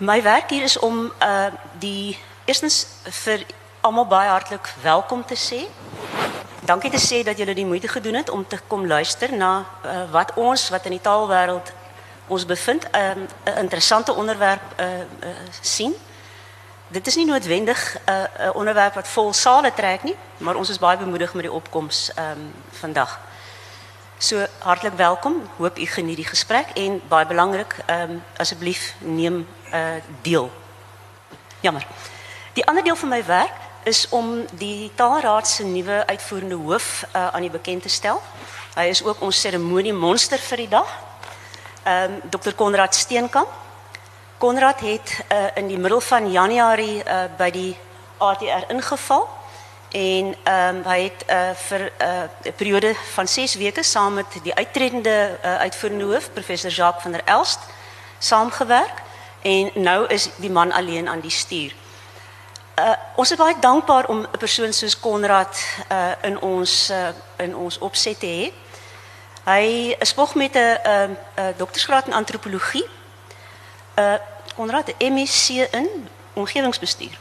My werk hier is om uh die eerstens vir almal baie hartlik welkom te sê. Dankie te sê dat julle die moeite gedoen het om te kom luister na uh, wat ons wat in die taalwêreld ons bevind 'n um, 'n interessante onderwerp uh sien. Dit is nie noodwendig 'n uh, 'n onderwerp wat vol sale trek nie, maar ons is baie bemoedig met die opkoms ehm vandag. So hartlik welkom. Hoop u geniet die gesprek en baie belangrik, ehm neem uh deel. Jammer. Die ander deel van my werk is om die Taalraad se nuwe uitvoerende hoof uh, aan die bekend te stel. Hy is ook ons seremonie monster vir die dag. Ehm um, Dr. Konrad Steenkamp. Konrad het uh, in die middel van Januarie uh, by die ATR ingeval en ehm um, hy het uh, vir 'n uh, periode van 6 weke saam met die uittredende uh, uitvoerende hoof professor Jacques van der Elst saamgewerk en nou is die man alleen aan die stuur. Uh, ons is baie dankbaar om 'n persoon soos Konrad uh, in ons uh, in ons opset te hê. Hy is spog met 'n uh, uh, doktorsgraad in antropologie. Uh Konrad 'n MSc in omgewingsbestuur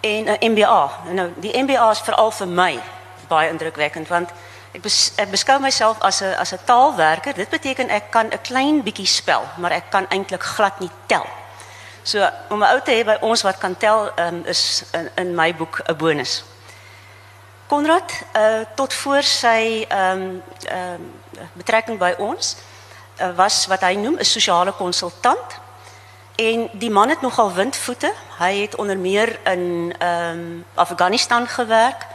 en 'n MBA. Nou die MBA is veral vir my baie indrukwekkend want ek, bes, ek beskou myself as 'n as 'n taalwerker. Dit beteken ek kan 'n klein bietjie spel, maar ek kan eintlik glad nie tel. So om 'n ou te hê by ons wat kan tel um, is in, in my boek 'n bonus. Konrad, uh, tot voor sy ehm um, ehm um, betrekking by ons uh, was wat hy noem 'n sosiale konsultant. En die man het nogal windvoete. Hy het onder meer in ehm um, Afghanistan gewerk,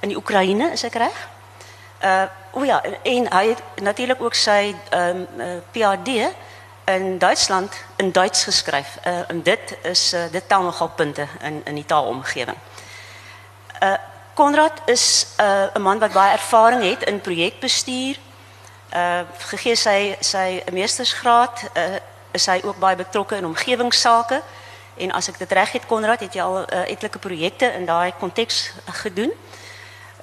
in die Oekraïne, is ek reg? Uh o ja, en hy het natuurlik ook sy ehm um, uh, PhD in Duitsland in Duits geskryf. Uh en dit is uh, dit tel nogal punte in in die taalomgewing. Uh Konrad is 'n uh, 'n man wat baie ervaring het in projekbestuur. Uh gegee sy sy meestersgraad uh is hy ook baie betrokke in omgewingsake en as ek dit reg het Konrad het jy al uh, projekte in daai konteks gedoen.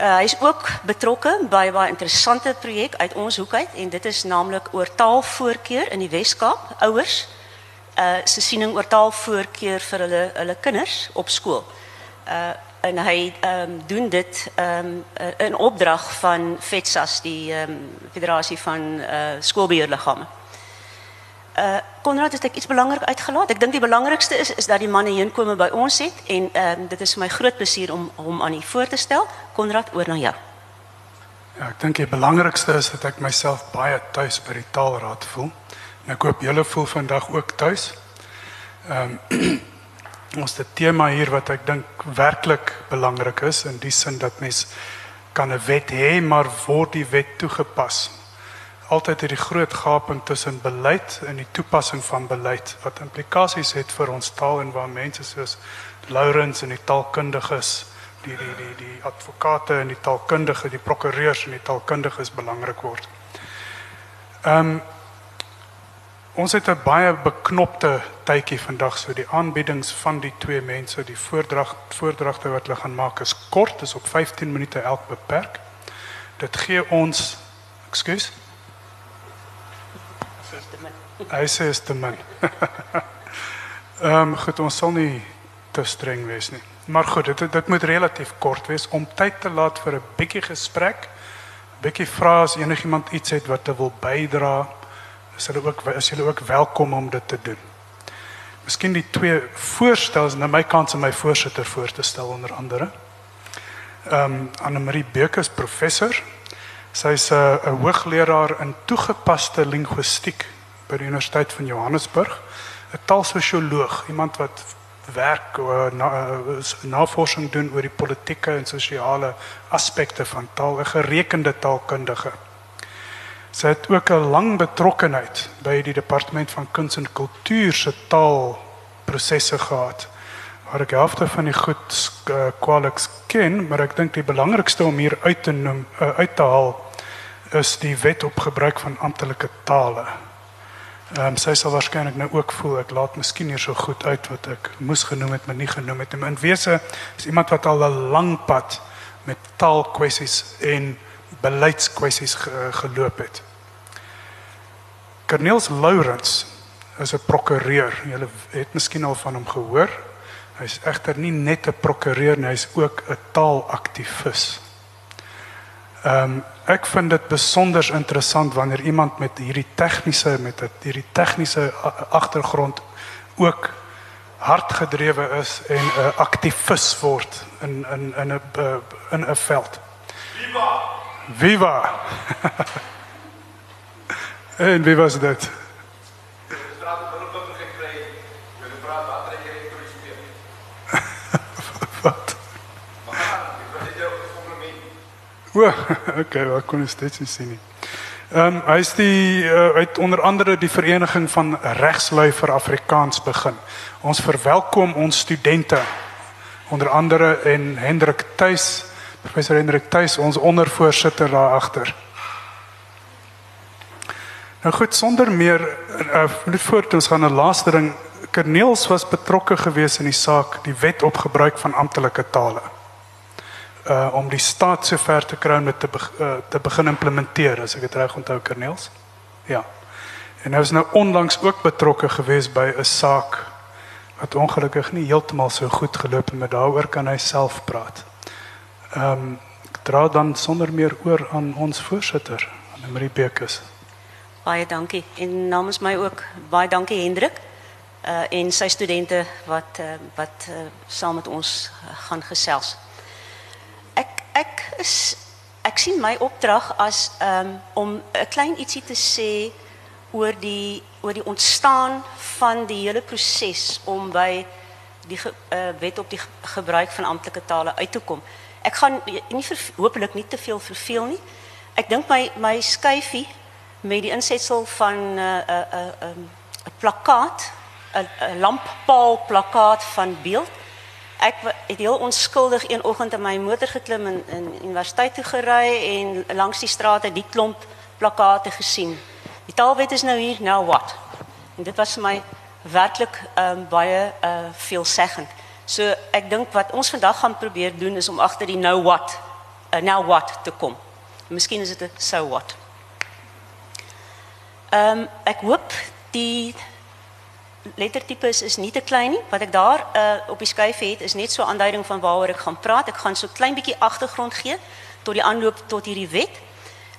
Uh, hy is ook betrokke by 'n baie interessante projek uit ons hoek en dit is naamlik oor taalvoorkeur in die Wes-Kaap. Ouers uh se siening oor taalvoorkeur vir kinders op skool. Uh en hy ehm dit um, in opdrag van FETSAS die ehm Federasie van uh. Uh Konrad het ek iets belangrik uitgelaat. Ek dink die belangrikste is is dat die manne heenkome by ons het en ehm uh, dit is vir my groot plesier om hom aan u voor te stel. Konrad, oor na jou. Ja, ek dink die belangrikste is dat ek myself baie tuis by die Taalraad voel. En ek hoop julle voel vandag ook tuis. Ehm um, ons het 'n tema hier wat ek dink werklik belangrik is in die sin dat mens kan 'n wet hê, maar word die wet toegepas? Altyd hierdie groot gaping tussen beleid en die toepassing van beleid wat implikasies het vir ons taal en waar mense soos Lourens en die taalkundiges, die die die die advokate en die taalkundige, die prokureurs en die taalkundiges belangrik word. Ehm um, ons het 'n baie beknopte tydjie vandag so die aanbiedings van die twee mense, die voordrag voordragte wat hulle gaan maak is kort, is op 15 minute elk beperk. Dit gee ons ekskuus Hy sê is te min. Ehm um, goed, ons sal nie te streng wees nie. Maar goed, dit dit moet relatief kort wees om tyd te laat vir 'n bietjie gesprek. Bietjie vra as enigiemand iets het wat te wil bydra, is hulle ook is hulle ook welkom om dit te doen. Miskien die twee voorstels na my kant se my voorsitter voor te stel onder andere. Ehm um, Anne Marie Bekes professor. Sy's 'n 'n hoogleraar in toegepaste linguistiek by die Universiteit van Johannesburg, 'n taalsosioloog, iemand wat werk oor eh, na, eh, navorsing doen oor die politieke en sosiale aspekte van taal, 'n gerekende taalkundige. Sy het ook 'n lang betrokkeheid by die departement van kuns en kultuur se taalprosesse gehad. Waar ek helfte van die goed uh, kwaliks ken, maar ek dink die belangrikste om hier uit te noem, uh, uit te haal is die wet op gebruik van amptelike tale. Ehm um, sy sal waarskynlik nou ook voel ek laat miskien hier so goed uit wat ek moes genoem het maar nie genoem het nie. In wese is iemand wat al 'n lang pad met taalkwessies en beleidskwessies ge, geloop het. Cornelis Lourens is 'n prokureur. Julle het miskien al van hom gehoor. Hy's egter nie net 'n prokureur nie, hy's ook 'n taalaktivis. Ehm um, ek vind dit besonder interessant wanneer iemand met hierdie tegniese met hierdie tegniese agtergrond ook hardgedrewe is en 'n aktivis word in in in 'n in 'n veld. Viva! Viva! en wie was dit? Wel, okay, wat kon steeds nie sien nie. Ehm um, hy is die uh, uit onder andere die vereniging van regslui vir Afrikaans begin. Ons verwelkom ons studente onder andere en Hendrik Tuis, professor Hendrik Tuis, ons ondervoorsitter daar agter. Nou goed, sonder meer uh, net voor ons gaan 'n laaste ding. Corneels was betrokke geweest in die saak die wet op gebruik van amptelike tale. Uh om die staat sover te kry om dit te be, uh, te begin implementeer, as ek dit reg onthou Corneels. Ja. En hy was nou onlangs ook betrokke geweest by 'n saak wat ongelukkig nie heeltemal so goed geloop het, maar daaroor kan hy self praat. Ehm um, ek dra dan sonder meer oor aan ons voorsitter, aan Marie Bekes. Baie dankie. En namens my ook baie dankie Hendrik. Uh en sy studente wat uh, wat uh, saam met ons uh, gaan gesels. Ek is ek sien my opdrag as um om 'n klein ietsie te sê oor die oor die ontstaan van die hele proses om by die ge, uh, wet op die gebruik van amptelike tale uit te kom. Ek gaan nie hopelik nie te veel verveel nie. Ek dink my my skyfie met die insetsel van 'n uh, 'n uh, 'n uh, um, plakkaat, 'n lamppaal plakkaat van beeld. Ek het heel onskuldig een oggend in my motor geklim en in universiteit toe gery en langs die strate die klomp plakkate gesien. Die taalwet is nou hier, nou wat? En dit was vir my werklik um, baie uh, veelzeggend. So ek dink wat ons vandag gaan probeer doen is om agter die nou wat, uh, nou wat te kom. Miskien is dit 'n so what. Ehm um, ek hoop die lettertipe is, nie te klein nie. Wat ek daar uh, op die skyf het is net so 'n aanduiding van waaroor ek gaan praat. Ek gaan so klein bietjie agtergrond gee tot die aanloop tot hierdie wet.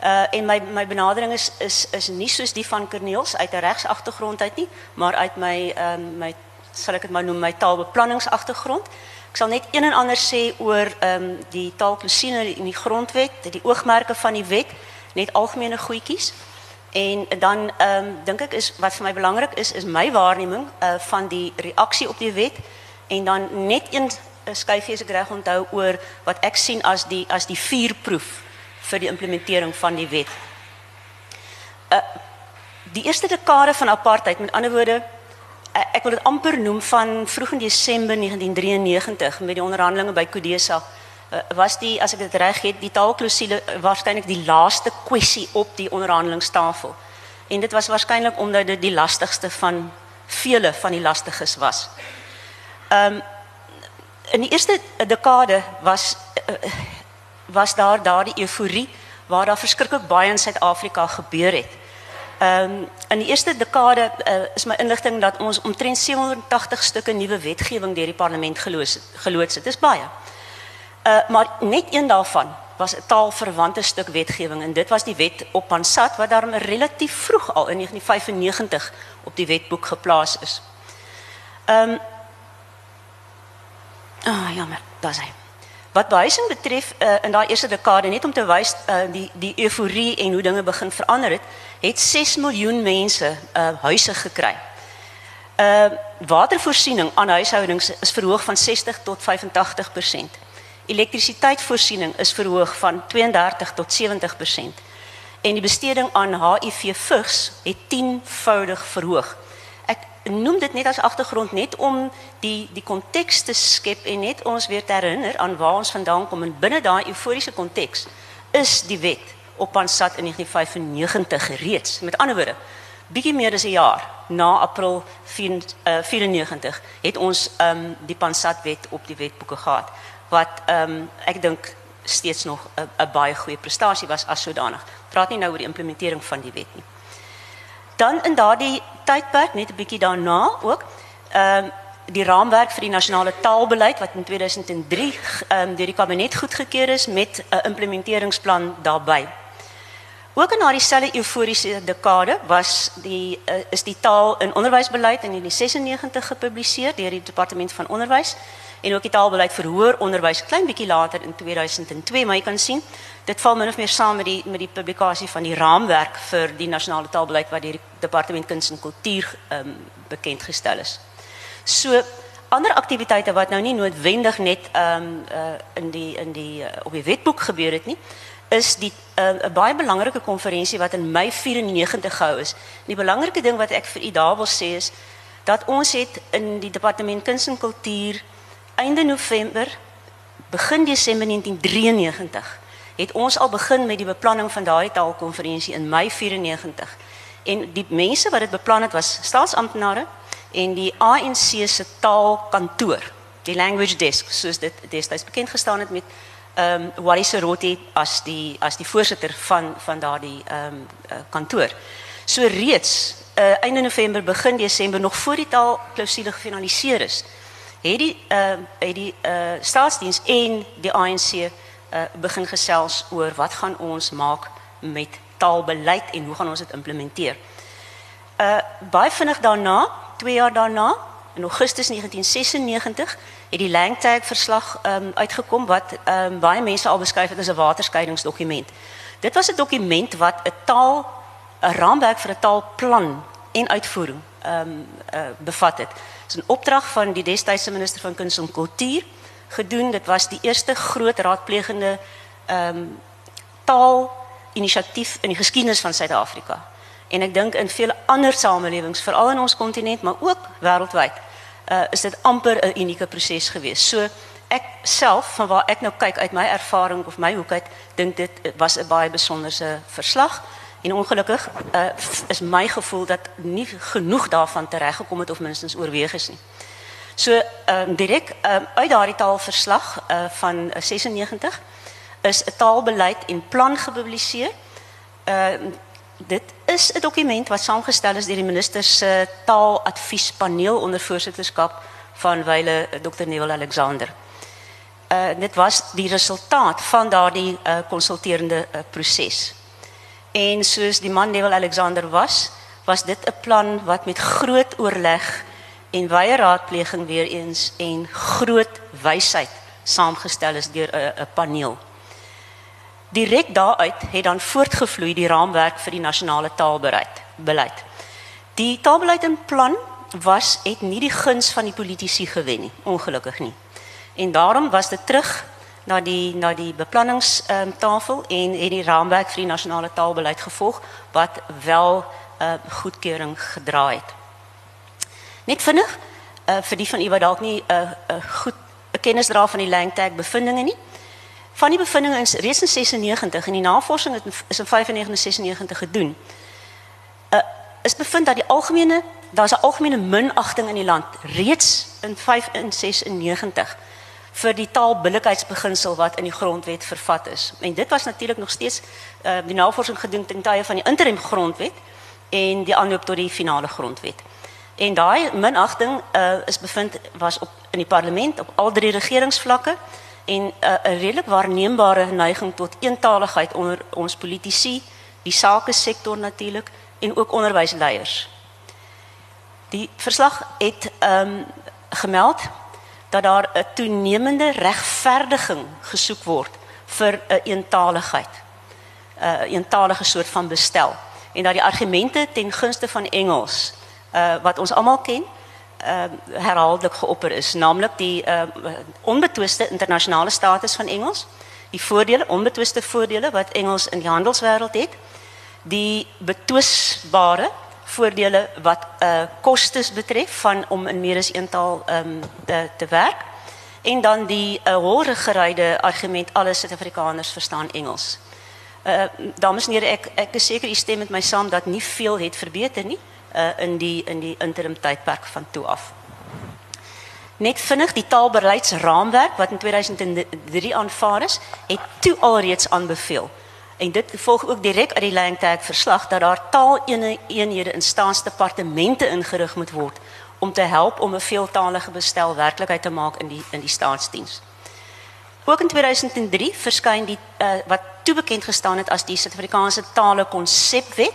Uh en my my benadering is is is nie soos die van Corneels uit 'n regsagtergrond uit nie, maar uit my um, my sal ek dit maar noem my taalbeplanningsagtergrond. Ek sal net een en ander sê oor ehm um, die taalklousine in die grondwet, die oogmerke van die wet, net algemene goedjies. En dan ehm um, dink ek is wat vir my belangrik is is my waarneming uh van die reaksie op die wet en dan net een uh, skyfie as ek reg onthou oor wat ek sien as die as die vuurproef vir die implementering van die wet. Uh die eerste dekade van apartheid met ander woorde ek wil dit amper noem van vroeg in Desember 1993 met die onderhandelinge by Kodesa Eh, was die as ek dit reg het die taalklousule eh, waarskynlik die laaste kwessie op die onderhandelingstafel. En dit was waarskynlik omdat dit die lastigste van vele van die lastiges was. Ehm um, in die eerste dekade was uh, was daar daardie euforie waar daar verskriklik baie in Suid-Afrika gebeur het. Ehm um, in die eerste dekade uh, is my inligting dat ons omtrent 780 stukke nuwe wetgewing deur die parlement geloods geloods het. Dis baie. Uh, maar net een daarvan was 'n taalverwante stuk wetgewing en dit was die wet op Pansat wat daarom relatief vroeg al in 1995 op die wetboek geplaas is. Ehm um, Ah, oh, jammer, daar's hy. Wat behuising betref uh, in daai eerste dekade net om te wys uh, die die euforie en hoe dinge begin verander het, het 6 miljoen mense uh, huise gekry. Uh watervoorsiening aan huishoudings is verhoog van 60 tot 85% elektrisiteitsvoorsiening is verhoog van 32 tot 70% en die besteding aan HIV vigs het 10voudig verhoog. Ek noem dit net as agtergrond net om die die konteks te skep en net ons weer te herinner aan waar ons vandaan kom en binne daai euforiese konteks is die wet op Pansat in 1995 reeds. Met ander woorde, bietjie meer as 'n jaar na April 94 uh, het ons um, die Pansat wet op die wetboeke gehad wat ehm um, ek dink steeds nog 'n baie goeie prestasie was as sodanig. Praat nie nou oor die implementering van die wet nie. Dan in daardie tydperk net 'n bietjie daarna ook ehm die raamwerk vir die nasionale taalbeleid wat in 2003 ehm um, deur die kabinet goedgekeur is met 'n implementeringsplan daarbey. Ook in daardie selfde euforiese dekade was die uh, is die taal in onderwysbeleid in die 96 gepubliseer deur die departement van onderwys en ook die taalbeleid vir hoër onderwys klein bietjie later in 2002, maar jy kan sien dit val min of meer saam met die met die publikasie van die raamwerk vir die nasionale taalbeleid wat deur die departement kuns en kultuur ehm um, bekend gestel is. So ander aktiwiteite wat nou nie noodwendig net ehm um, uh, in die in die uh, op die wetboek gebeur het nie, is die eh, 'n uh, baie belangrike konferensie wat in Mei 94 gehou is. Die belangrike ding wat ek vir u daar wil sê is dat ons het in die departement kuns en kultuur einde November begin Desember 1993 het ons al begin met die beplanning van daai taalkonferensie in Mei 94. En die mense wat dit beplan het was staatsamptenare en die ANC se taalkantoor, die language desk, soos dit destyds bekend gestaan het met ehm um, Wally Serotti as die as die voorsitter van van daardie ehm um, kantoor. So reeds uh, einde November begin Desember nog voor die taalklausule gefinaliseer is, het die ehm uh, het die uh, staatsdiens en die ANC uh, begin gesels oor wat gaan ons maak met taalbeleid en hoe gaan ons dit implementeer. Uh baie vinnig daarna 2 jaar daarna, in Augustus 1996, het die Langtag verslag um, uitgekom wat um, baie mense al beskryf het as 'n waterskeidingsdokument. Dit was 'n dokument wat 'n taal 'n raamwerk vir 'n taalplan en uitvoering ehm um, uh, bevat het. Is 'n opdrag van die destydse minister van kuns en kultuur gedoen. Dit was die eerste groot raadplegende ehm um, taal inisiatief in die geskiedenis van Suid-Afrika en ek dink in vele ander samelewings veral in ons kontinent maar ook wêreldwyd uh, is dit amper 'n unieke proses geweest. So ek self van waar ek nou kyk uit my ervaring of my hoek uit dink dit was 'n baie besonderse verslag en ongelukkig uh, is my gevoel dat nie genoeg daarvan tereggekom het of minstens oorweeg is nie. So ehm um, uit daardie taalverslag uh, van 96 is 'n taalbeleid en plan gepubliseer. Ehm dit is 'n dokument wat saamgestel is deur die minister se taaladviespaneel onder voorsitterskap van wyle eh, Dr. Neil Alexander. Uh dit was die resultaat van daardie uh proses. En soos die man Neil Alexander was, was dit 'n plan wat met groot oorleg en wye raadpleging weer eens en groot wysheid saamgestel is deur 'n paneel. Direk daaruit het dan voortgevloei die raamwerk vir die nasionale taalbeleid. Beleid. Die taalbeleid en plan was het nie die guns van die politici gewen nie, ongelukkig nie. En daarom was dit terug na die na die beplanningstafel um, en het die raamwerk vir die nasionale taalbeleid gevolg wat wel 'n uh, goedkeuring gedra het. Net vinnig uh, vir die van u wat dalk nie 'n uh, uh, goed kennis dra van die Langtag bevindinge nie. Van die bevindinge is reeds in 96 en die navorsing het is in 95 en 96 gedoen. Uh is bevind dat die algemene daar's 'n algemene minagting in die land reeds in 5 en 96 vir die taalbillikheidsbeginsel wat in die grondwet vervat is. En dit was natuurlik nog steeds uh die navorsing gedoen ten tye van die interim grondwet en die aanloop tot die finale grondwet. En daai minagting uh is bevind was op in die parlement op al drie regeringsvlakke en 'n redelik waarneembare neiging tot eentaligheid onder ons politici, die sake sektor natuurlik en ook onderwysleiers. Die verslag het ehm gemeld dat daar 'n toenemende regverdiging gesoek word vir 'n een eentaligheid. 'n uh, eentalige soort van bestel en dat die argumente ten gunste van Engels uh, wat ons almal ken uh, herhaaldelik geopper is, naamlik die uh, onbetwiste internasionale status van Engels, die voordele, onbetwiste voordele wat Engels in die handelswêreld het, die betwisbare voordele wat uh, kostes betref van om in meer as een taal um, te, te werk en dan die uh, hoore geryde argument alle Suid-Afrikaners verstaan Engels. Uh dames en here ek ek is seker u stem met my saam dat nie veel het verbeter nie uh, in die in die interim tydperk van toe af. Net vinnig die taalbeleidsraamwerk wat in 2003 aanvaar is, het toe alreeds aanbeveel En dit volg ook direk uit die Langtag verslag dat daar taaleenhede in staatsdepartemente ingerig moet word om te help om 'n veeltaalige bestel werklikheid te maak in die in die staatsdiens. Ook in 2003 verskyn die uh, wat toe bekend gestaan het as die Suid-Afrikaanse tale konsepwet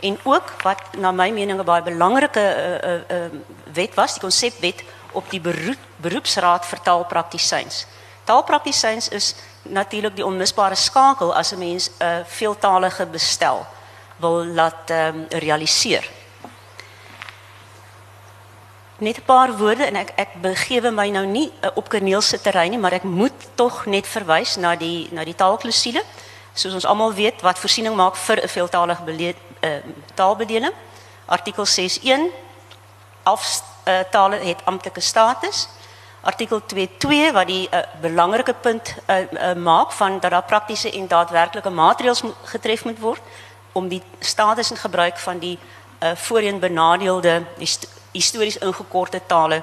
en ook wat na my mening 'n baie belangrike uh, uh, uh, wet was, die konsepwet op die beroep, beroepsraad vir taalpraktisyns. Taalpraktisyns is natuurlik die onmisbare skakel as 'n mens 'n uh, veeltalige bestel wil laat um, realiseer. Net 'n paar woorde en ek ek begewe my nou nie uh, op Corneel se terrein nie, maar ek moet tog net verwys na die na die taalklousule. Soos ons almal weet wat voorsiening maak vir 'n veeltalige beleid uh, taalbedeling. Artikel 6.1 af uh, het amptelike status. Artikel 2.2 wat die uh, belangrike punt uh, uh, maak van dat daar praktiese en daadwerklike maatreëls getref moet word om die status en gebruik van die uh, voorheen benadeelde histories ingekorte tale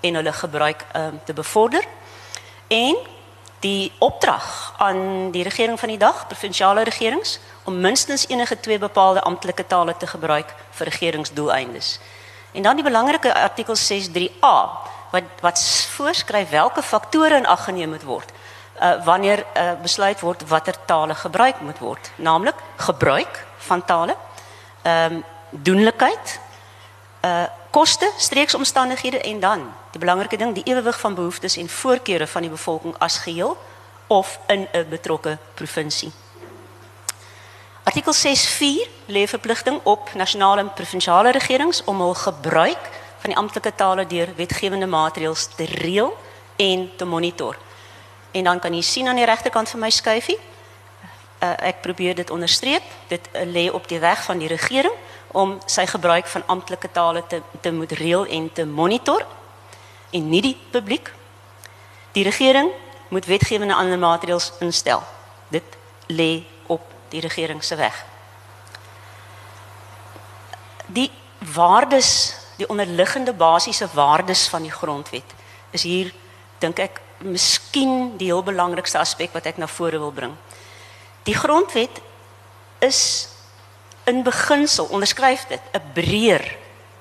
en hulle gebruik um, te bevorder. En die opdrag aan die regering van die dag, provinsiale regerings, om minstens enige twee bepaalde amptelike tale te gebruik vir regeringsdoeleindes. En dan die belangrike artikel 63A wat wat voorskryf watter faktore in ag geneem moet word uh, wanneer uh, besluit word watter tale gebruik moet word, naamlik gebruik van tale, ehm um, doenlikheid, uh koste, streeksomstandighede en dan die belangrike ding, die ewewig van behoeftes en voorkeure van die bevolking as geheel of in 'n betrokke provinsie. Artikel 6.4 lê verpligting op nasionale en provinsiale regerings om hul gebruik van die amptelike tale deur wetgewende maatreëls te reël en te monitor. En dan kan jy sien aan die regterkant van my skuifie, uh, ek probeer dit onderstreep, dit uh, lê op die weg van die regering om sy gebruik van amptelike tale te te moet reël en te monitor en nie die publiek. Die regering moet wetgewende ander maatreëls instel. Dit lê die regering se weg. Die waardes, die onderliggende basiese waardes van die grondwet is hier dink ek miskien die heel belangrikste aspek wat ek na vore wil bring. Die grondwet is in beginsel onderskryf dit 'n breër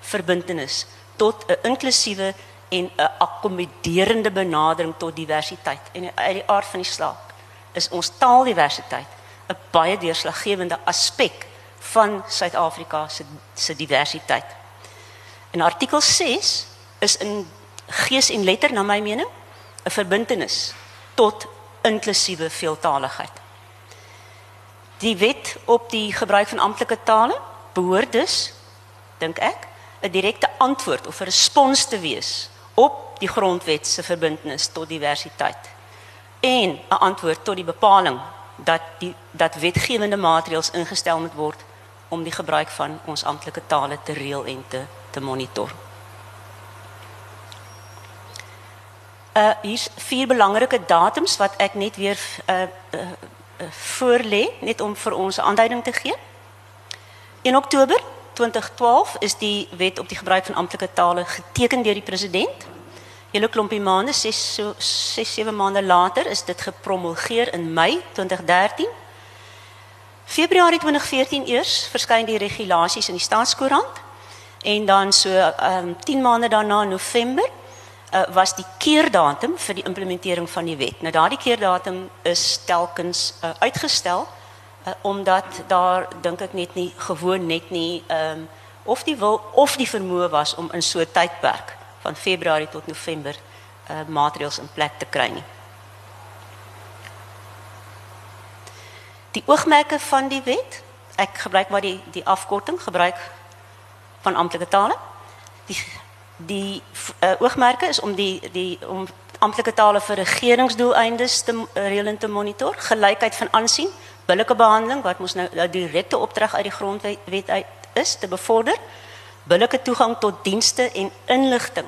verbintenis tot 'n inklusiewe en 'n akkommoderende benadering tot diversiteit. En uit die aard van die saak is ons taaldiversiteit 'n baie deurslaggewende aspek van Suid-Afrika se se diversiteit. In artikel 6 is in gees en letter na my mening 'n verbintenis tot inklusiewe veeltaaligheid. Die wet op die gebruik van amptelike tale behoort dus dink ek 'n direkte antwoord of 'n respons te wees op die grondwet se verbintenis tot diversiteit en 'n antwoord tot die bepaling dat die dat wetgewende maatreëls ingestel moet word om die gebruik van ons amptelike tale te reël en te te monitor. Uh hier's vier belangrike datums wat ek net weer uh, uh, uh voorlê net om vir ons 'n aanduiding te gee. 1 Oktober 2012 is die wet op die gebruik van amptelike tale geteken deur die president hele klompie maande, 6 so 6 7 maande later is dit gepromulgeer in Mei 2013. Februarie 2014 eers verskyn die regulasies in die staatskoerant en dan so ehm um, 10 maande daarna November uh, was die keerdatum vir die implementering van die wet. Nou daardie keerdatum is telkens uh, uitgestel uh, omdat daar dink ek net nie gewoon net nie ehm um, of die wil of die vermoë was om in so 'n tydperk van Februarie tot November uh, maatreëls in plek te kry nie. Die oogmerke van die wet, ek gebruik maar die die afkorting gebruik van amptelike tale. Die die uh, oogmerke is om die die om amptelike tale vir regeringsdoeleindes te reël en te monitor, gelykheid van aansien, billike behandeling wat ons nou 'n direkte opdrag uit die grondwet uit is te bevorder billike toegang tot dienste en inligting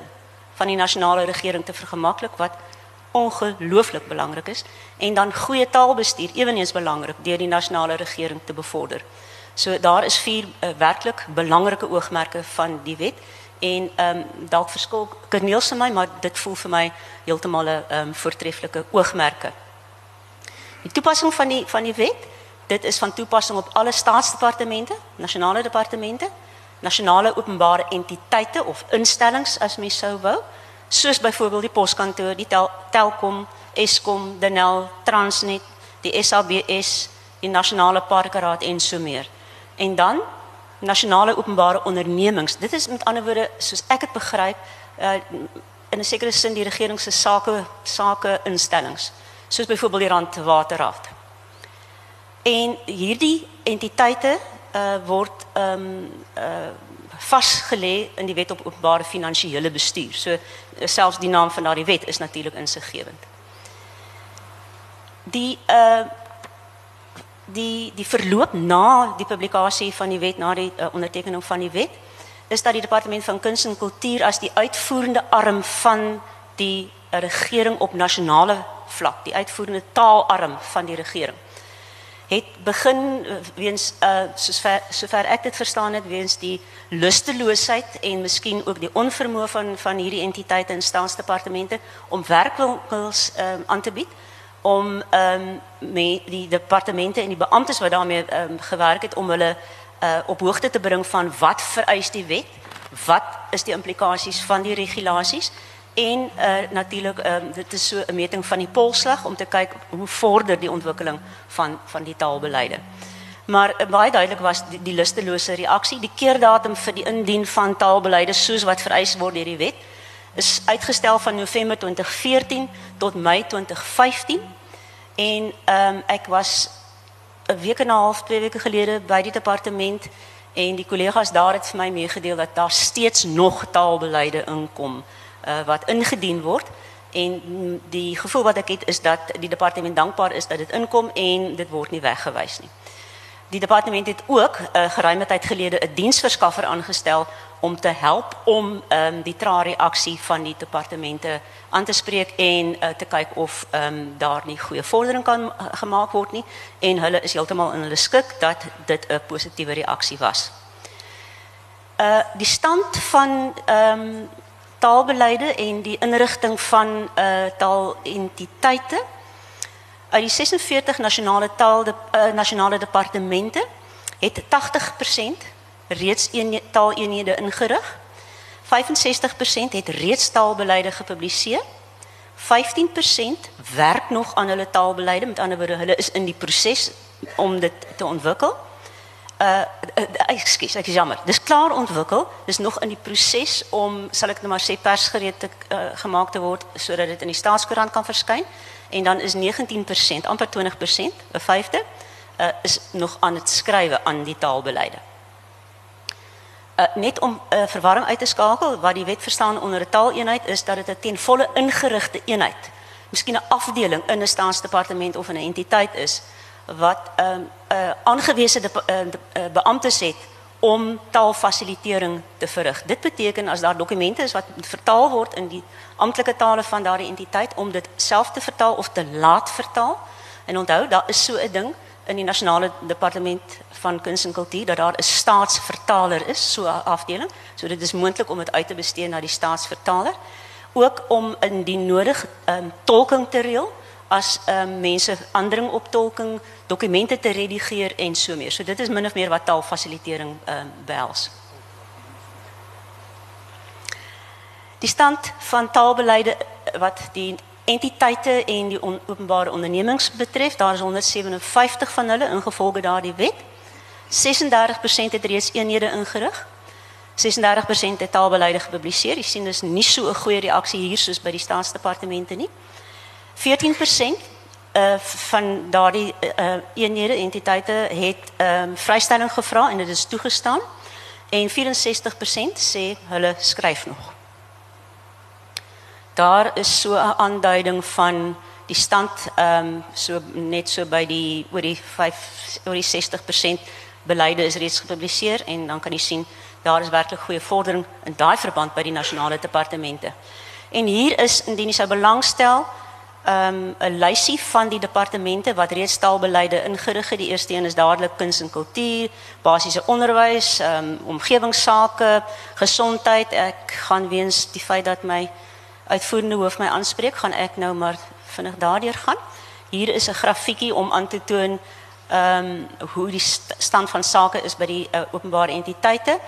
van die nasionale regering te vergemaklik wat ongelooflik belangrik is en dan goeie taalbestuur ewenigs belangrik deur die nasionale regering te bevorder. So daar is vier uh, werklik belangrike oogmerke van die wet en ehm um, dalk verskil Corneel se my maar dit voel vir my heeltemal 'n ehm um, voortreffelike oogmerke. Die toepassing van die van die wet Dit is van toepassing op alle staatsdepartemente, nasionale departemente, nasionale openbare entiteite of instellings as mens sou wou, soos byvoorbeeld die poskantoor, die tel, Telkom, Eskom, Denel, Transnet, die SABS, die Nasionale Parkeraad en so meer. En dan nasionale openbare ondernemings. Dit is met ander woorde, soos ek dit begryp, uh, in 'n sekere sin die regering se sake sake instellings, soos byvoorbeeld die Randwaterraad. En hierdie entiteite uh, word ehm um, uh, vasgelê in die wet op openbare finansiële bestuur. So selfs die naam van daardie wet is natuurlik insiggewend. Die uh die die verloop na die publikasie van die wet na die uh, ondertekening van die wet is dat die departement van kuns en kultuur as die uitvoerende arm van die uh, regering op nasionale vlak, die uitvoerende taalarm van die regering het begin uh, weens uh sover sover ek dit verstaan het weens die lusteloosheid en miskien ook die onvermoë van van hierdie entiteite en staatsdepartemente om werkwinkels um, aan te bied om ehm um, met die departemente en die beamptes wat daarmee ehm um, gewerk het om hulle uh op hoogte te bring van wat vereis die wet, wat is die implikasies van die regulasies en uh natuurlik ehm um, dit is so 'n meting van die polslag om te kyk hoe vorder die ontwikkeling van van die taalbeleide. Maar uh, baie duidelik was die, die lustelose reaksie, die keerdatum vir die indien van taalbeleide soos wat vereis word deur die wet is uitgestel van November 2014 tot Mei 2015 En ehm um, ek was 'n week en 'n half, twee weke gelede by die departement en die kollegas daar het vir my meegedeel dat daar steeds nog taalbeleide inkom uh, wat ingedien word en die gevoel wat ek het is dat die departement dankbaar is dat dit inkom en dit word nie weggewys nie. Die departement het ook uh, eh, geruime tyd gelede 'n diensverskaffer aangestel om te help om um, die trae reaksie van die departemente aan te spreek en uh, te kyk of um, daar nie goeie vordering kan uh, gemaak word nie en hulle is heeltemal in hulle skik dat dit 'n positiewe reaksie was. Uh die stand van ehm um, taalbeleide en die inrigting van uh taalentiteite uit die 46 nasionale taal de, uh, nasionale departemente het 80% reeds een taaleenhede ingerig. 65% het reeds taalbeleide gepubliseer. 15% werk nog aan hulle taalbeleide, met ander woorde, hulle is in die proses om dit te ontwikkel. Uh, uh ekskuus, ek is jammer. Dis klaar ontwikkel, dis nog in die proses om sal ek nou maar sê persgereed te uh, gemaak te word sodat dit in die staatskoerant kan verskyn en dan is 19%, amper 20%, 'n vyfde, uh, is nog aan het skrywe aan die taalbeleide. Uh, net om uh, verwarring uit te skakel wat die wet verstaan onder 'n taaleenheid is dat dit 'n ten volle ingerigte eenheid, miskien 'n afdeling in 'n staatsdepartement of 'n entiteit is wat 'n um, uh, aangewese de, uh, de, uh, beamptes het om taalfasilitering te verrig. Dit beteken as daar dokumente is wat vertaal word in die amptelike tale van daardie entiteit om dit self te vertaal of te laat vertaal. En onthou, daar is so 'n ding in die nasionale departement van kuns en kultuur dat daar 'n staatsvertaler is, so 'n afdeling. So dit is moontlik om dit uit te bestee na die staatsvertaler. Ook om indien nodig um, tolking te reël as um, mense aandring op tolking, dokumente te redigeer en so meer. So dit is min of meer wat taalfasilitering um, behels. Die stand van taalbeleide wat die entiteite en die on, openbare ondernemings betref, daar is 157 van hulle ingevolge daardie wet. 36% het reeds eenhede ingerig. 36% het taalbeleide gepubliseer. Jy sien dis nie so 'n goeie reaksie hier soos by die staatsdepartemente nie. 14% uh van daardie uh eenhede entiteite het ehm um, vrystelling gevra en dit is toegestaan. En 64% sê hulle skryf nog daar is so 'n aanduiding van die stand ehm um, so net so by die oor die 5 oor die 60% beleide is reeds gepubliseer en dan kan jy sien daar is werklik goeie vordering in daai verband by die nasionale departemente. En hier is indien jy sou belangstel ehm um, 'n lysie van die departemente wat reeds taalbeleide ingerig het. Die eerste een is dadelik kuns en kultuur, basiese onderwys, um, omgewingsake, gesondheid. Ek gaan weens die feit dat my uitvoerende hoof my aanspreek, gaan ek nou maar vinnig daardeur gaan. Hier is 'n grafiekie om aan te toon ehm um, hoe die st stand van sake is by die uh, openbare entiteite.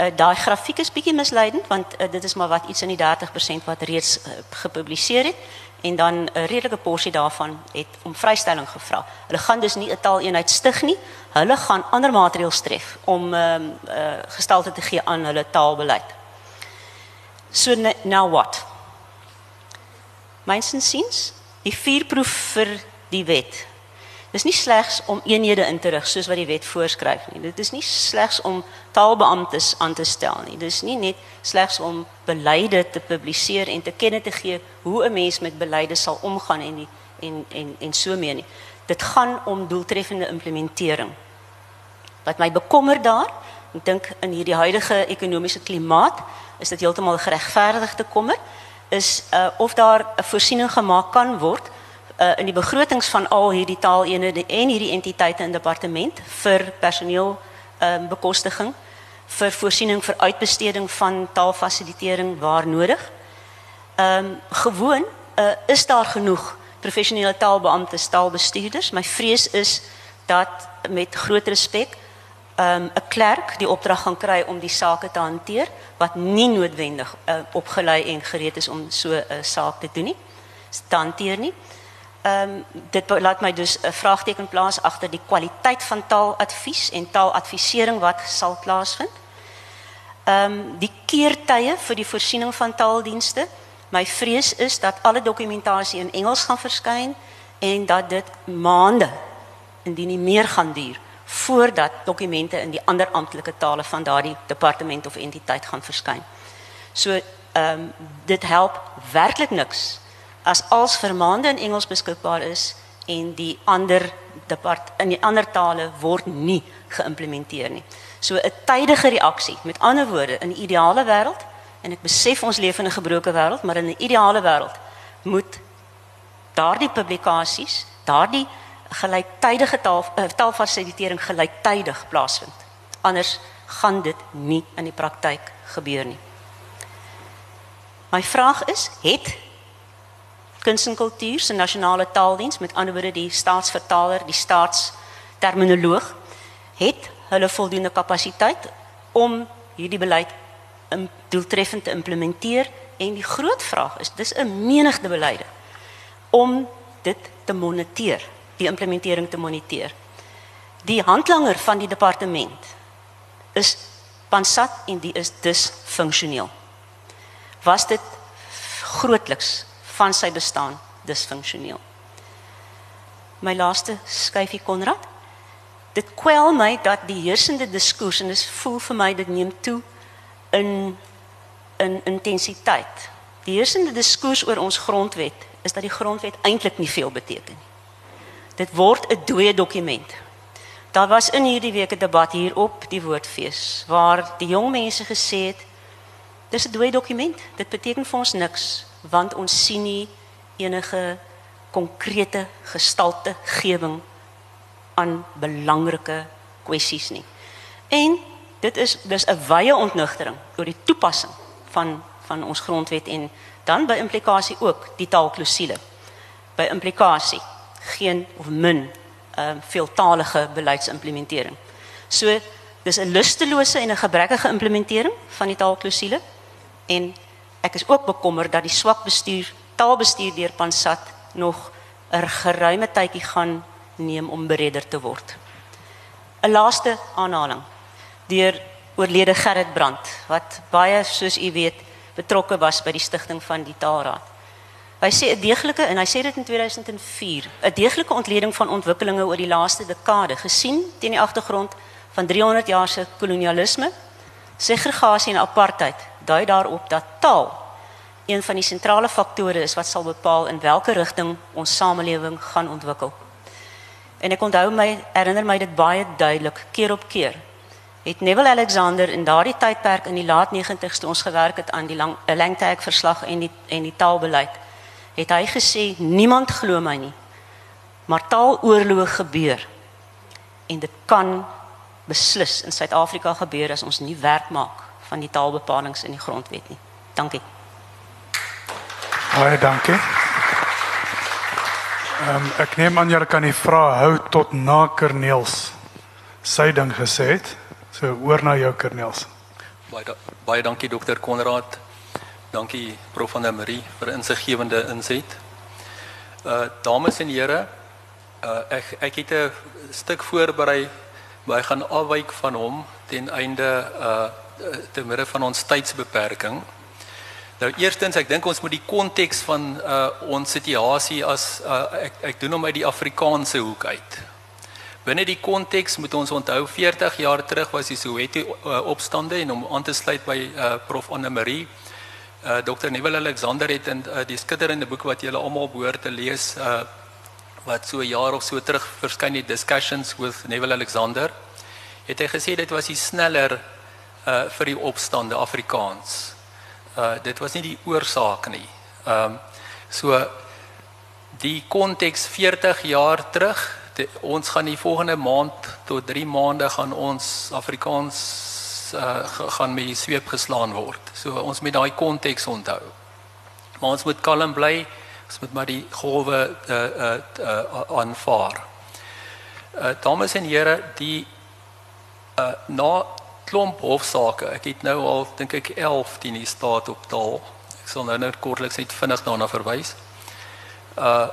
Uh, Daai grafiek is bietjie misleidend want uh, dit is maar wat iets in die 30% wat reeds uh, gepubliseer het en dan 'n redelike porsie daarvan het om vrystelling gevra. Hulle gaan dus nie 'n taaleenheid stig nie. Hulle gaan ander maatreëls tref om ehm um, uh, gestalte te gee aan hulle taalbeleid. So now what? Myns insiens, die vuurproef vir die wet Dis nie slegs om eenhede in te rig soos wat die wet voorskryf nie. Dit is nie slegs om taalbeamptes aan te stel nie. Dis nie net slegs om beleide te publiseer en te kenne te gee hoe 'n mens met beleide sal omgaan en die, en en en so mee nie. Dit gaan om doeltreffende implementering. Wat my bekommer daar, ek dink in hierdie huidige ekonomiese klimaat, is dit heeltemal geregverdigde kommer, is uh, of daar 'n voorsiening gemaak kan word uh, in die begrotings van al hierdie taaleenhede en hierdie entiteite in departement vir personeel um, bekostiging vir voorsiening vir uitbesteding van taalfasilitering waar nodig. Ehm um, gewoon uh, is daar genoeg professionele taalbeamptes, taalbestuurders. My vrees is dat met groot respek ehm um, 'n klerk die opdrag gaan kry om die sake te hanteer wat nie noodwendig uh, opgelei en gereed is om so 'n uh, saak te doen nie. Te hanteer nie. Ehm um, dit laat my dus 'n vraagteken plaas agter die kwaliteit van taaladvies en taaladvisering wat sal plaasvind. Ehm um, die keertye vir die voorsiening van taaldienste. My vrees is dat alle dokumentasie in Engels gaan verskyn en dat dit maande indien nie meer gaan duur voordat dokumente in die ander amptelike tale van daardie departement of entiteit gaan verskyn. So ehm um, dit help werklik niks as als vir maande in Engels beskikbaar is en die ander depart in die ander tale word nie geïmplementeer nie. So 'n tydige reaksie. Met ander woorde, in 'n ideale wêreld en ek besef ons leef in 'n gebroke wêreld, maar in 'n ideale wêreld moet daardie publikasies, daardie gelyktydige taal uh, taalfasilitering gelyktydig plaasvind. Anders gaan dit nie in die praktyk gebeur nie. My vraag is, het kuns en kultuur se nasionale taaldiens met ander woorde die staatsvertaler, die staatsterminoloog het hulle voldoende kapasiteit om hierdie beleid doeltreffend te implementeer en die groot vraag is dis 'n menigte beleide om dit te moniteer, die implementering te moniteer. Die handlanger van die departement is Pansat en die is dus funksioneel. Was dit grootliks van sy bestaan disfunksioneel. My laaste skyfie Konrad. Dit kwel my dat die heersende diskurs en dit voel vir my dit neem toe in in intensiteit. Die heersende diskurs oor ons grondwet is dat die grondwet eintlik nie veel beteken nie. Dit word 'n dooie dokument. Daar was in hierdie week 'n debat hier op die Woordfees waar die jong mense gesê het dis 'n dooie dokument. Dit beteken vir ons niks want ons sien nie enige konkrete gestalte gewing aan belangrike kwessies nie. En dit is dis 'n wye ontnugtering oor die toepassing van van ons grondwet en dan by implikasie ook die taalklousule. By implikasie geen of min ehm uh, veeltalige beleidsimplementering. So dis 'n lustelose en 'n gebrekkige implementering van die taalklousule en ek is ook bekommerd dat die swak bestuur taalbestuur deur Pansat nog 'n geruime tydjie gaan neem om beredder te word. 'n Laaste aanhaling deur oorlede Gerrit Brandt wat baie soos u weet betrokke was by die stigting van die Taalraad. Hy sê 'n deeglike en hy sê dit in 2004, 'n deeglike ontleding van ontwikkelinge oor die laaste dekade gesien teen die agtergrond van 300 jaar se kolonialisme, segregasie en apartheid dui daarop dat taal een van die sentrale faktore is wat sal bepaal in watter rigting ons samelewing gaan ontwikkel. En ek onthou my herinner my dit baie duidelik keer op keer. Het Neville Alexander in daardie tydperk in die laat 90's toe ons gewerk het aan die lang lengteek verslag en die en die taalbeleid, het hy gesê niemand glo my nie. Maar taaloorloë gebeur. En dit kan beslis in Suid-Afrika gebeur as ons nie werk maak van die taalbepalinge in die grondwet nie. Dankie. Baie dankie. Ehm um, ek neem aan julle kan die vraag hou tot na Kerniels sy ding gesê het. So oor na jou Kerniels. Baie da baie dankie dokter Konrad. Dankie prof van der Marie vir insiggewende inset. Uh dames en here, uh ek ek het 'n stuk voorberei, maar ek gaan afwyk van hom ten einde uh te midde van ons tydsbeperking. Nou eerstens, ek dink ons moet die konteks van uh ons situasie as uh ek ek doen hom uit die Afrikaanse hoek uit. Binne die konteks moet ons onthou 40 jaar terug was die Soweto uh, opstande en om aan te sluit by uh prof Anne Marie uh Dr. Neville Alexander het in uh, die skitterende boek wat julle almal behoort te lees uh wat so 'n jaar of so terug verskyn die discussions with Neville Alexander het hy gesê dit was die sneller uh vir die opstande Afrikaans. Uh dit was nie die oorsaak nie. Ehm um, so die konteks 40 jaar terug die, ons gaan die volgende maand tot 3 maande gaan ons Afrikaans uh gaan met die sweep geslaan word. So ons moet daai konteks onthou. Maar ons moet kalm bly. Ons moet maar die golwe uh uh aanvaar. Uh, uh dames en here, die uh na klomp hofsaake. Ek het nou al dink ek 11 teen die staat op taal. Ek sal nou net kortliks net vinnig daarna verwys. Uh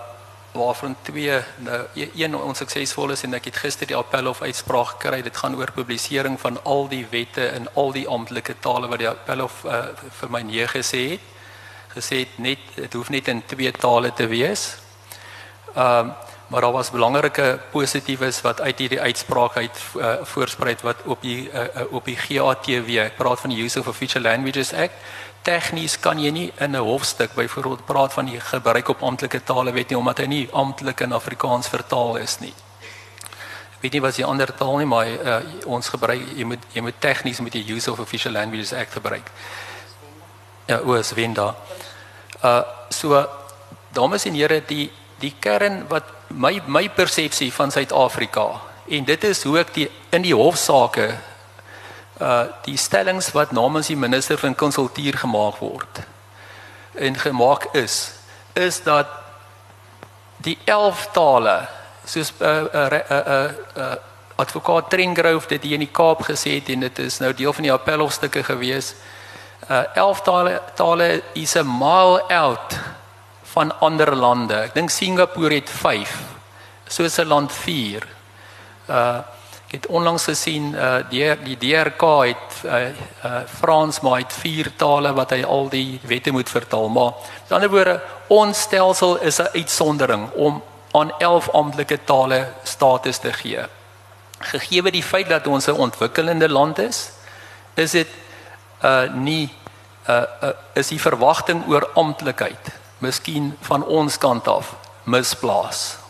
waarvan twee nou e-, een onsuksesvol is en ek het gister die appel of uitspraak gekry. Dit gaan oor publisering van al die wette in al die amptelike tale wat die appel of uh, vir my nee gesê het. Gesê het net dit hoef net in twee tale te wees. Ehm uh, maar daar was belangrike positiefes wat uit hierdie uitspraak uit uh, voorspruit wat op die uh, op die GATW, ek praat van die Use of Official Languages Act. Tegnies kan jy nie in 'n hofstuk byvoorbeeld praat van die gebruik op amptelike tale wet nie omdat hy nie amptelik in Afrikaans vertaal is nie. Ek weet nie wat die ander taal nie, maar uh, ons gebruik jy moet jy moet tegnies met die Use of Official Languages Act gebruik. Ja, oos Wenda. Uh so dames en here, die die kern wat my my persepsie van Suid-Afrika en dit is hoe ek die in die hofsaake uh die stellings wat namens die minister van konsultuur gemaak word en gemaak is is dat die 11 tale soos 'n uh, 'n uh, 'n uh, 'n uh, uh, advokaat Trengrove dit hier in die Kaap gesê het en dit is nou deel van die appelhofstukke gewees. Uh 11 tale tale is a mile out van ander lande. Ek dink Singapore het 5. Switserland 4. Uh het onlangs gesien uh die die DRK het uh, uh Frans maar het 4 tale wat hy al die wette moet vertaal. Maar met ander woorde, ons stelsel is 'n uitsondering om aan 11 amptelike tale status te gee. Gegee die feit dat ons 'n ontwikkelende land is, is dit uh nie uh, uh is die verwagting oor amptelikheid miskien van ons kant af misplaas.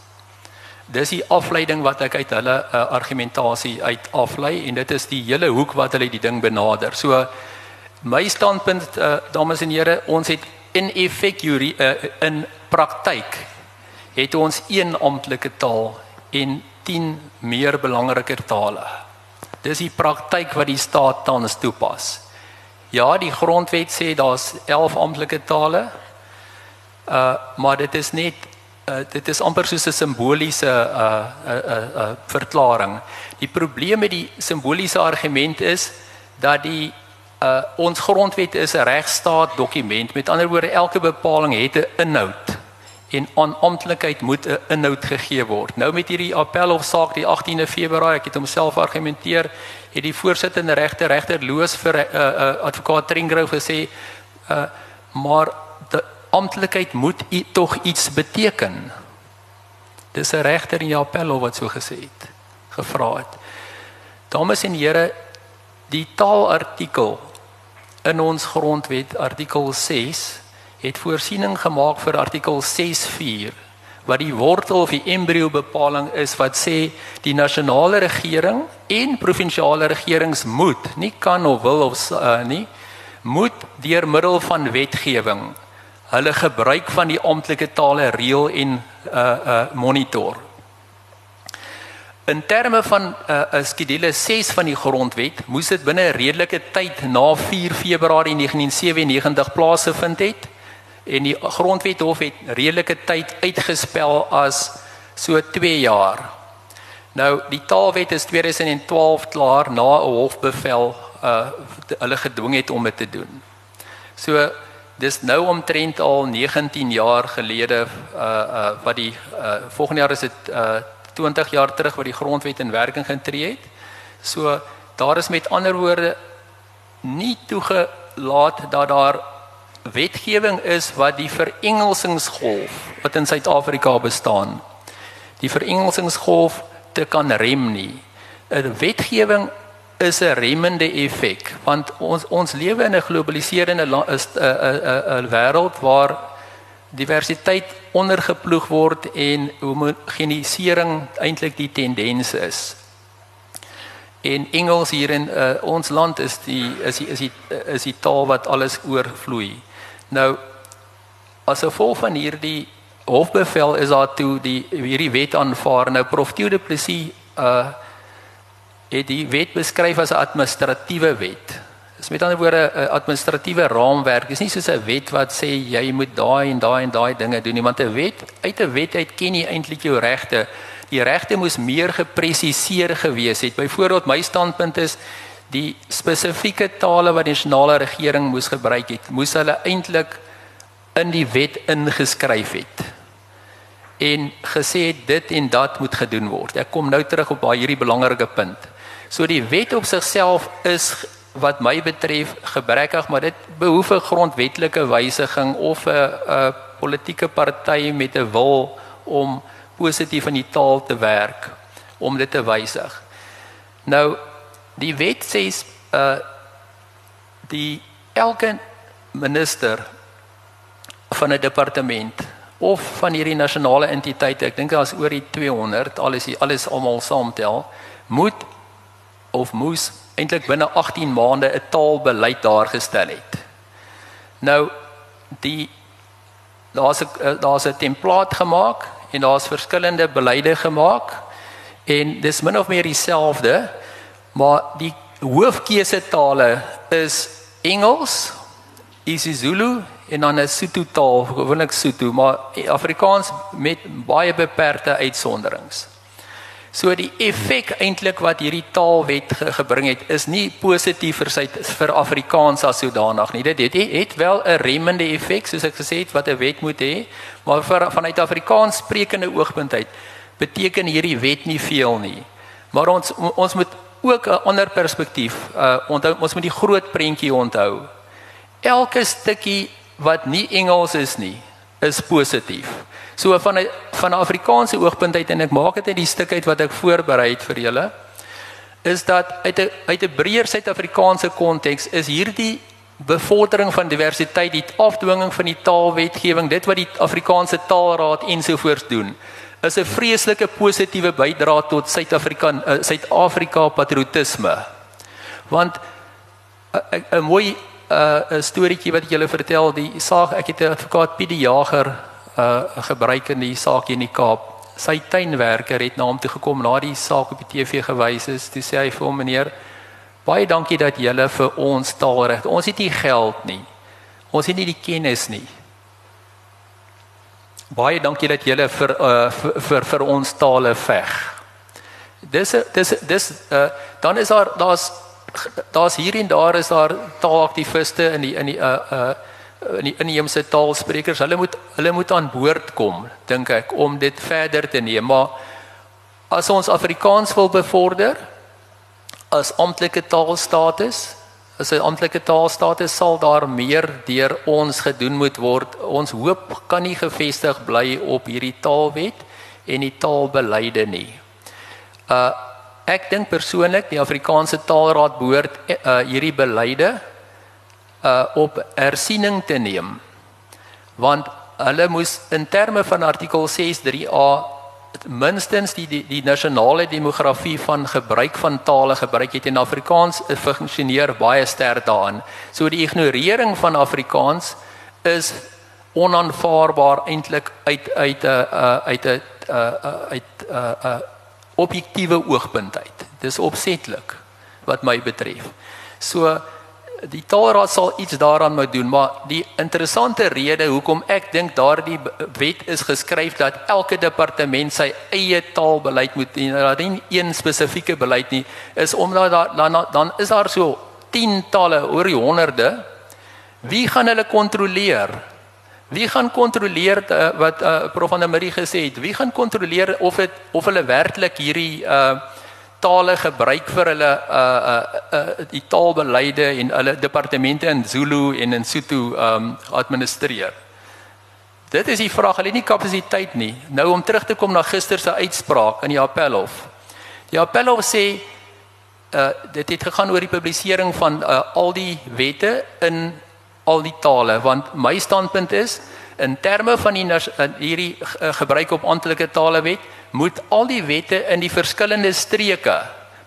Dis die afleiding wat ek uit hulle uh, argumentasie uit aflei en dit is die hele hoek wat hulle die ding benader. So my standpunt uh, dames en here, ons het in effek jury uh, in praktyk het ons een amptelike taal en 10 meer belangriker tale. Dis die praktyk wat die staat tans toepas. Ja, die grondwet sê daar's 11 amptelike tale, Uh maar dit is net uh dit is amper soos 'n simboliese uh uh uh, uh verklaring. Die probleem met die simboliese argument is dat die uh ons grondwet is 'n regstaat dokument. Met ander woorde elke bepaling het 'n inhoud en aan amptelikheid moet 'n inhoud gegee word. Nou met hierdie appel of saak die 18de Februarie, ek het homself argumenteer, het die voorsittende regter regter Loos vir 'n uh, uh, advokaat Tringrou gesê uh maar amptelikheid moet tog iets beteken. Dis 'n regter in Japello wat so gesê het, gevra het. Dames en here, die taalartikel in ons grondwet artikel 6 het voorsiening gemaak vir artikel 64 wat die wortel of die embrio bepaling is wat sê die nasionale regering en provinsiale regerings moet nie kan of wil of uh, nie moet deur middel van wetgewing hulle gebruik van die amptelike tale reël en uh uh monitor. In terme van uh, uh skedule 6 van die grondwet moes dit binne 'n redelike tyd na 4 Februarie 1997 plaasgevind het En die grondwet hof het redelike tyd uitgespel as so 2 jaar. Nou die taalwet is 2012 klaar na 'n hofbevel uh hulle gedwing het om dit te doen. So dis nou omtrent al 19 jaar gelede uh uh wat die uh volgende jaar is dit uh 20 jaar terug wat die grondwet in werking getree het. So daar is met ander woorde nie toegelaat dat daar wetgewing is wat die verengelsingsgolf wat in Suid-Afrika bestaan die verengelsingsgolf te kan rem nie. 'n Wetgewing is 'n remmende effek want ons ons lewe in 'n globaliserende is 'n 'n 'n wêreld waar diversiteit ondergeploeg word en homogenisering eintlik die tendens is. En Engels hier in uh, ons land is die is die, is die is die taal wat alles oorvloei. Nou as gevolg van hierdie hofbevel is daar toe die hierdie wet aanvaar. Nou Prof Du Plessis uh het die wet beskryf as 'n administratiewe wet. Dis met ander woorde 'n administratiewe raamwerk. Dis nie soos 'n wet wat sê jy moet daai en daai en daai dinge doen nie, want 'n wet uit 'n wet uit ken jy eintlik jou regte. Die regte moes meer gepresiseer gewees het. Byvoorbeeld my standpunt is die spesifieke tale wat die nasionale regering moes gebruik het, moes hulle eintlik in die wet ingeskryf het en gesê dit en dat moet gedoen word. Ek kom nou terug op baie hierdie belangrike punt. So die wet op sigself is wat my betref gebrekkig, maar dit behoef 'n grondwetlike wysiging of 'n 'n politieke party met 'n wil om positief in die taal te werk om dit te wysig. Nou die wet sê uh die elke minister van 'n departement of van hierdie nasionale entiteite, ek dink daar is oor die 200, alles alles almal saamtel, moet of moes eintlik binne 18 maande 'n taalbeleid daar gestel het. Nou die daar's 'n eh, daar's 'n template gemaak en daar's verskillende beleide gemaak en dis min of meer dieselfde, maar die hoofkeuse tale is Engels, isiZulu en dan 'n Sotho taal, gewoonlik Sotho, maar Afrikaans met baie beperkte uitsonderings. So die effek eintlik wat hierdie taalwet ge gebring het is nie positief vir sy vir Afrikaans as sodanig nie. Dit het, het, wel 'n remmende effek soos ek gesê het wat 'n wet moet hê, maar vir vanuit Afrikaans sprekende oogpunt uit beteken hierdie wet nie veel nie. Maar ons ons moet ook 'n ander perspektief uh onthou ons moet die groot prentjie onthou. Elke stukkie wat nie Engels is nie, is positief. So van 'n van 'n Afrikaanse oogpunt uit en ek maak dit uit die stuk uit wat ek voorberei het vir julle is dat uit 'n uit 'n breër Suid-Afrikaanse konteks is hierdie bevordering van diversiteit, die afdwinging van die taalwetgewing, dit wat die Afrikaanse Taalraad ensovoorts doen, is 'n vreeslike positiewe bydrae tot Suid-Afrika uh, patriotisme. Want 'n uh, mooi 'n uh, storieetjie wat ek julle vertel, die saak ek het 'n advokaat Pietie Jager uh gebruik in die saak in die Kaap. Sy tuinwerker het na hom toe gekom na die saak op die TV gewys is. Toe sê hy vir hom meneer, baie dankie dat julle vir ons taalreg. Ons het nie geld nie. Ons het nie die kennis nie. Baie dankie dat julle vir uh vir vir, vir ons tale veg. Dis dis dis uh dan is daar daar's daar's hier en daar is daar taalaktiviste in die in die uh uh in die inheemse taalsprekers, hulle moet hulle moet aan boord kom, dink ek, om dit verder te neem. Maar as ons Afrikaans wil bevorder as amptelike taalstatus, as 'n amptelike taalstatus sal daar meer deur ons gedoen moet word. Ons hoop kan nie gefestig bly op hierdie taalwet en die taalbeleide nie. Uh ek dink persoonlik die Afrikaanse Taalraad behoort uh, hierdie beleide uh op ersiening te neem. Want hulle moes in terme van artikel 63A minstens die die, die nasionale demografie van gebruik van tale gebruik het en Afrikaans funksioneer baie sterk daarin. So die ignorering van Afrikaans is onaanvaarbaar eintlik uit uit 'n uh, uit 'n uh, uit 'n uh, uh, objektiewe oogpunt uit. Dis opsetlik wat my betref. So die taalraad sal iets daaraan moet doen, maar die interessante rede hoekom ek dink daardie wet is geskryf dat elke departement sy eie taalbeleid moet hê, dat nie een spesifieke beleid nie, is omdat daar dan dan is daar so 10 tale oor die honderde. Wie gaan hulle kontroleer? Wie gaan kontroleer uh, wat uh, Prof van der Merrie gesê het? Wie gaan kontroleer of dit of hulle werklik hierdie uh tale gebruik vir hulle uh uh, uh die taalbeleide en hulle departemente in Zulu en in Sotho um administreer. Dit is die vraag, hulle het nie kapasiteit nie. Nou om terug te kom na gister se uitspraak in die Appelhof. Die Appelhof sê uh dit het gegaan oor die publisering van uh, al die wette in al die tale want my standpunt is in terme van die hierdie uh, gebruik op amptelike tale wet moet al die wette in die verskillende streke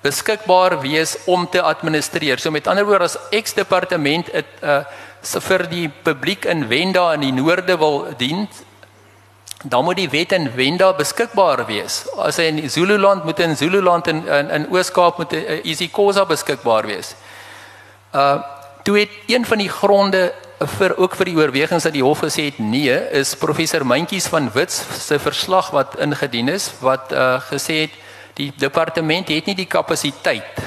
beskikbaar wees om te administreer. So met ander woorde as X departement het uh vir die publiek in Wenda in die noorde wil dien, dan moet die wet in Wenda beskikbaar wees. As hy in Zululand moet in Zululand en in, in Oos-Kaap moet uh, isiXhosa beskikbaar wees. Uh toe het een van die gronde vir ook vir die oorwegings dat die hof gesê het nee is professor Mentjies van Wits se verslag wat ingedien is wat uh, gesê het die departement het nie die kapasiteit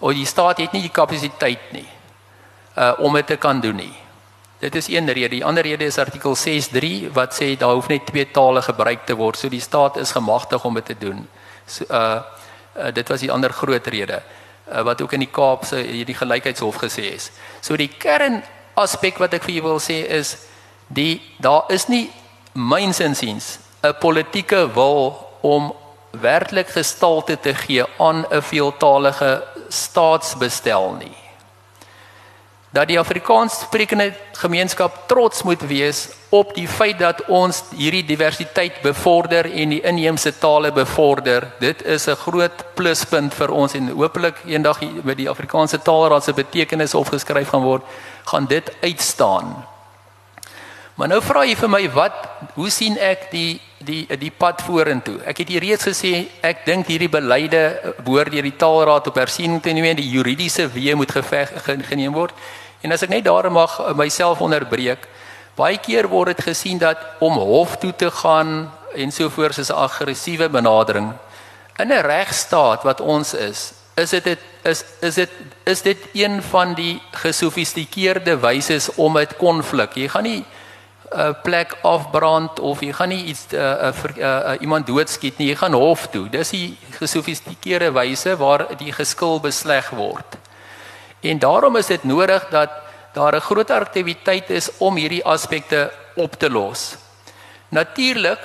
of die staat het nie die kapasiteit nie uh, om dit te kan doen nie. Dit is een rede. Die ander rede is artikel 6.3 wat sê daar hoef net twee tale gebruik te word. So die staat is gemagtig om dit te doen. So uh, uh dit was die ander groot rede uh, wat ook in die Kaap se hierdie gelykheidshof gesê is. So die kern aspek wat ek vir julle wil sê is die daar is nie myns insiens 'n politieke wil om werklik gestalte te gee aan 'n veeltalige staatsbestel nie. Dat die Afrikaanssprekende gemeenskap trots moet wees op die feit dat ons hierdie diversiteit bevorder en die inheemse tale bevorder. Dit is 'n groot pluspunt vir ons en hopelik eendag met die Afrikaanse Taalraad se betekenis opgeskryf gaan word gaan dit uitstaan. Maar nou vra jy vir my wat hoe sien ek die die die pad vorentoe? Ek het hier reeds gesê ek dink hierdie beleide behoort deur die Taalraad op hersiening te neem en die juridiese weë moet geveg geneem word. En as ek net daar mag myself onderbreek, baie keer word dit gesien dat om hof toe te gaan en so voort is 'n aggressiewe benadering. In 'n regstaat wat ons is, is dit is is dit is dit een van die gesofistikeerde wyse om 'n konflik. Jy gaan nie 'n uh, plek afbrand of jy gaan nie iets 'n uh, uh, uh, iemand doodskiet nie. Jy gaan hof toe. Dis die gesofistikeerde wyse waar die geskil besleg word. En daarom is dit nodig dat daar 'n groot aktiwiteit is om hierdie aspekte op te los. Natuurlik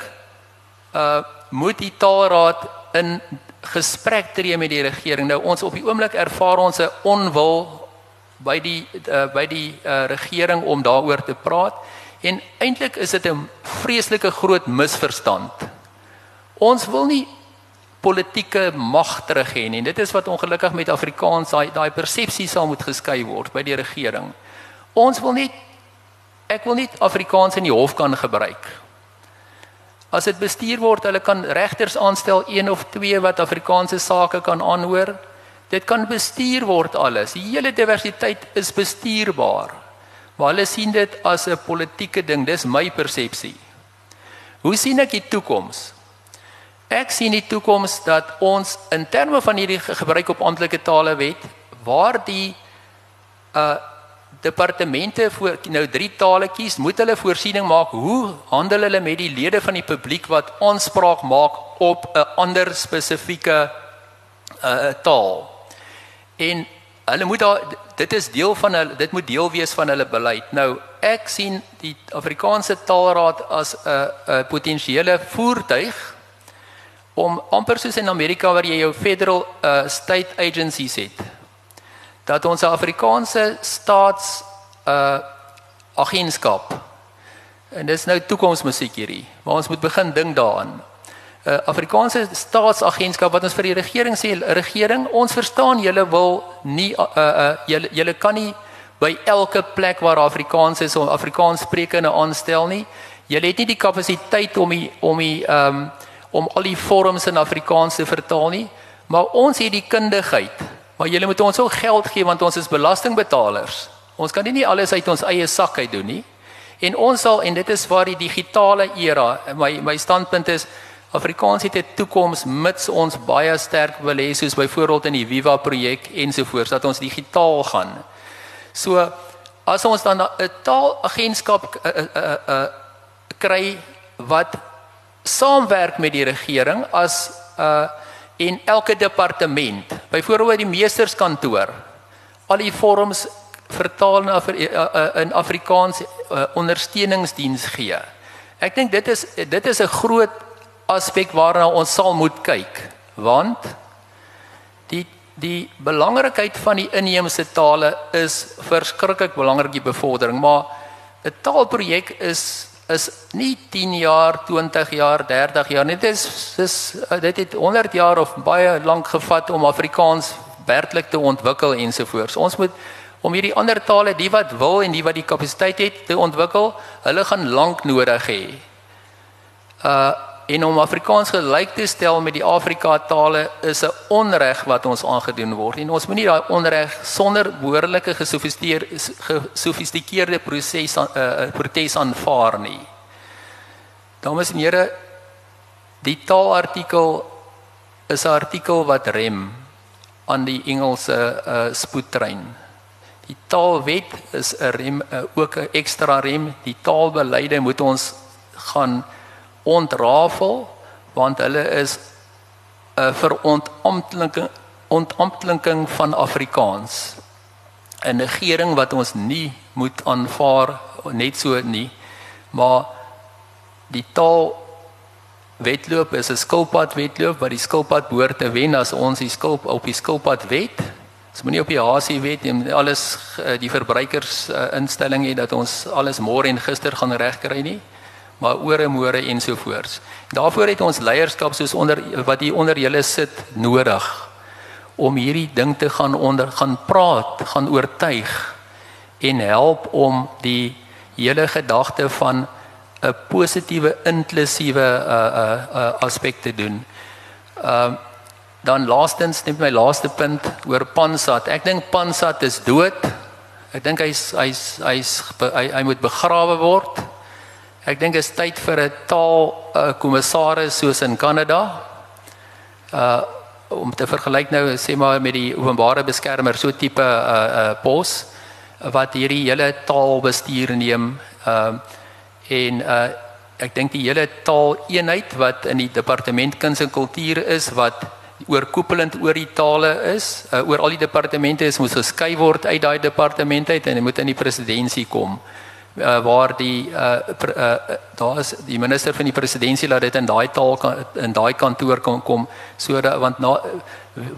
uh moet die taalraad in gesprek tree met die regering. Nou ons op die oomblik ervaar ons 'n onwil by die uh, by die uh, regering om daaroor te praat en eintlik is dit 'n vreeslike groot misverstand. Ons wil nie politieke mag terug hê nie. Dit is wat ongelukkig met Afrikaans daai daai persepsie sal moet geskei word by die regering. Ons wil nie ek wil nie Afrikaans in die hof kan gebruik As dit bestuur word, hulle kan regters aanstel, een of twee wat Afrikaanse sake kan aanhoor. Dit kan bestuur word alles. Die hele diversiteit is bestuurbaar. Maar hulle sien dit as 'n politieke ding. Dis my persepsie. Hoe sien ek die toekoms? Ek sien die toekoms dat ons in terme van hierdie gebruik op amptelike tale wet waar die uh departemente voor nou drie tale kies, moet hulle voorsiening maak hoe handel hulle met die lede van die publiek wat aanspraak maak op 'n ander spesifieke uh taal. En hulle moet daar dit is deel van hulle dit moet deel wees van hulle beleid. Nou ek sien die Afrikaanse Taalraad as 'n 'n potensiële voertuig om amper soos in Amerika waar jy jou federal uh state agencies het dat ons Afrikaanse staats uh agentskap en dis nou toekomsmusiek hierdie, maar ons moet begin dink daaraan. 'n uh, Afrikaanse staatsagentskap wat ons vir die regering sê, regering, ons verstaan julle wil nie uh uh julle julle kan nie by elke plek waar Afrikaans is om Afrikaans sprekende aanstel nie. Julle het nie die kapasiteit om die om die um, om al die vorms in Afrikaans te vertaal nie, maar ons het die kundigheid Maar julle moet ons ook geld gee want ons is belastingbetalers. Ons kan nie, nie alles uit ons eie sak uit doen nie. En ons sal en dit is waar die digitale era my my standpunt is Afrikaans het 'n toekoms mits ons baie sterk wil hê soos byvoorbeeld in die Viva projek ensovoorts dat ons digitaal gaan. So as ons dan 'n taalagentskap uh, uh, uh, kry wat saamwerk met die regering as uh en elke departement, byvoorbeeld die meesterskantoor, al die vorms vertaal na in Afrikaans uh, ondersteuningsdiens gee. Ek dink dit is dit is 'n groot aspek waarna ons sal moet kyk, want die die belangrikheid van die inheemse tale is verskriklik belangrik die bevordering, maar 'n taalprojek is is nie 10 jaar, 20 jaar, 30 jaar nie. Dit is dis dit het 100 jaar of baie lank gevat om Afrikaans werklik te ontwikkel ensovoorts. Ons moet om hierdie ander tale, die wat wil en die wat die kapasiteit het te ontwikkel, hulle gaan lank nodig hê. Uh en om Afrikaans gelyk te stel met die Afrika tale is 'n onreg wat ons aangedoen word en ons moenie daai onreg sonder behoorlike gesofistikeerde proses uh, protes aanvaar nie. Dames en here, die taalartikel is 'n artikel wat rem aan die Engelse uh, spoedtrein. Die taalwet is 'n rem uh, ook 'n ekstra rem. Die taalbeleide moet ons gaan ontrafel want hulle is 'n verontampteling ontampteling van Afrikaans. 'n negering wat ons nie moet aanvaar net so nie. Maar die taal wedloop is 'n skilpad wedloop wat die skilpad behoort te wen as ons die skilp op die skilpad wet. Ons moenie op die hasie wet en alles eh, die verbruikers uh, instelling hê dat ons alles môre en gister gaan regkry nie maar ore môre ensovoorts. Daarvoor het ons leierskap soos onder wat hier onder julle sit nodig om hierdie ding te gaan onder gaan praat, gaan oortuig en help om die hele gedagte van 'n positiewe inklusiewe uh uh, uh aspek te doen. Ehm uh, dan laastens net my laaste punt oor Pansat. Ek dink Pansat is dood. Ek dink hy's hy's hy's hy, hy moet begrawe word. Ek dink dit is tyd vir 'n taal kommissaris soos in Kanada. Uh om te vergelyk nou sê maar met die openbare beskermer so tipe uh, uh, pos wat hierdie hele taalbestuur neem. Uh en uh ek dink die hele taaleenheid wat in die departement kuns en kultuur is wat oorkoepelend oor die tale is, uh, oor al die departemente is moet geskei word uit daai departement uit en dit moet in die presidentskap kom waar die uh, uh, daar is die minister van die presidentskap laat dit in daai taal kan, in daai kantoor kan kom sodat want na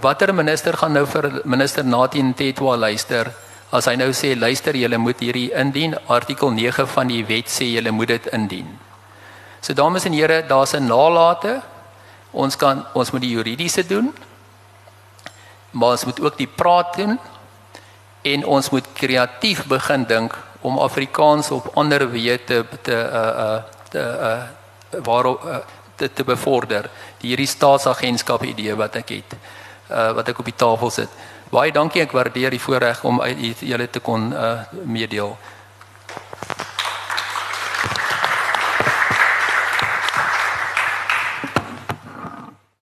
watter minister gaan nou vir minister Nathan Tetwa luister as hy nou sê luister julle moet hierdie indien artikel 9 van die wet sê julle moet dit indien. So dames en here, daar's 'n nalate. Ons kan ons moet die juridiese doen. Maar ons moet ook die praat doen en ons moet kreatief begin dink om Afrikaans op ander weë te te uh uh te uh waarop uh, te, te bevorder. Die hierdie staatsagentskap idee wat ek het uh wat ek op die tafel sit. Baie dankie ek waardeer die voorreg om julle te kon uh meedeel.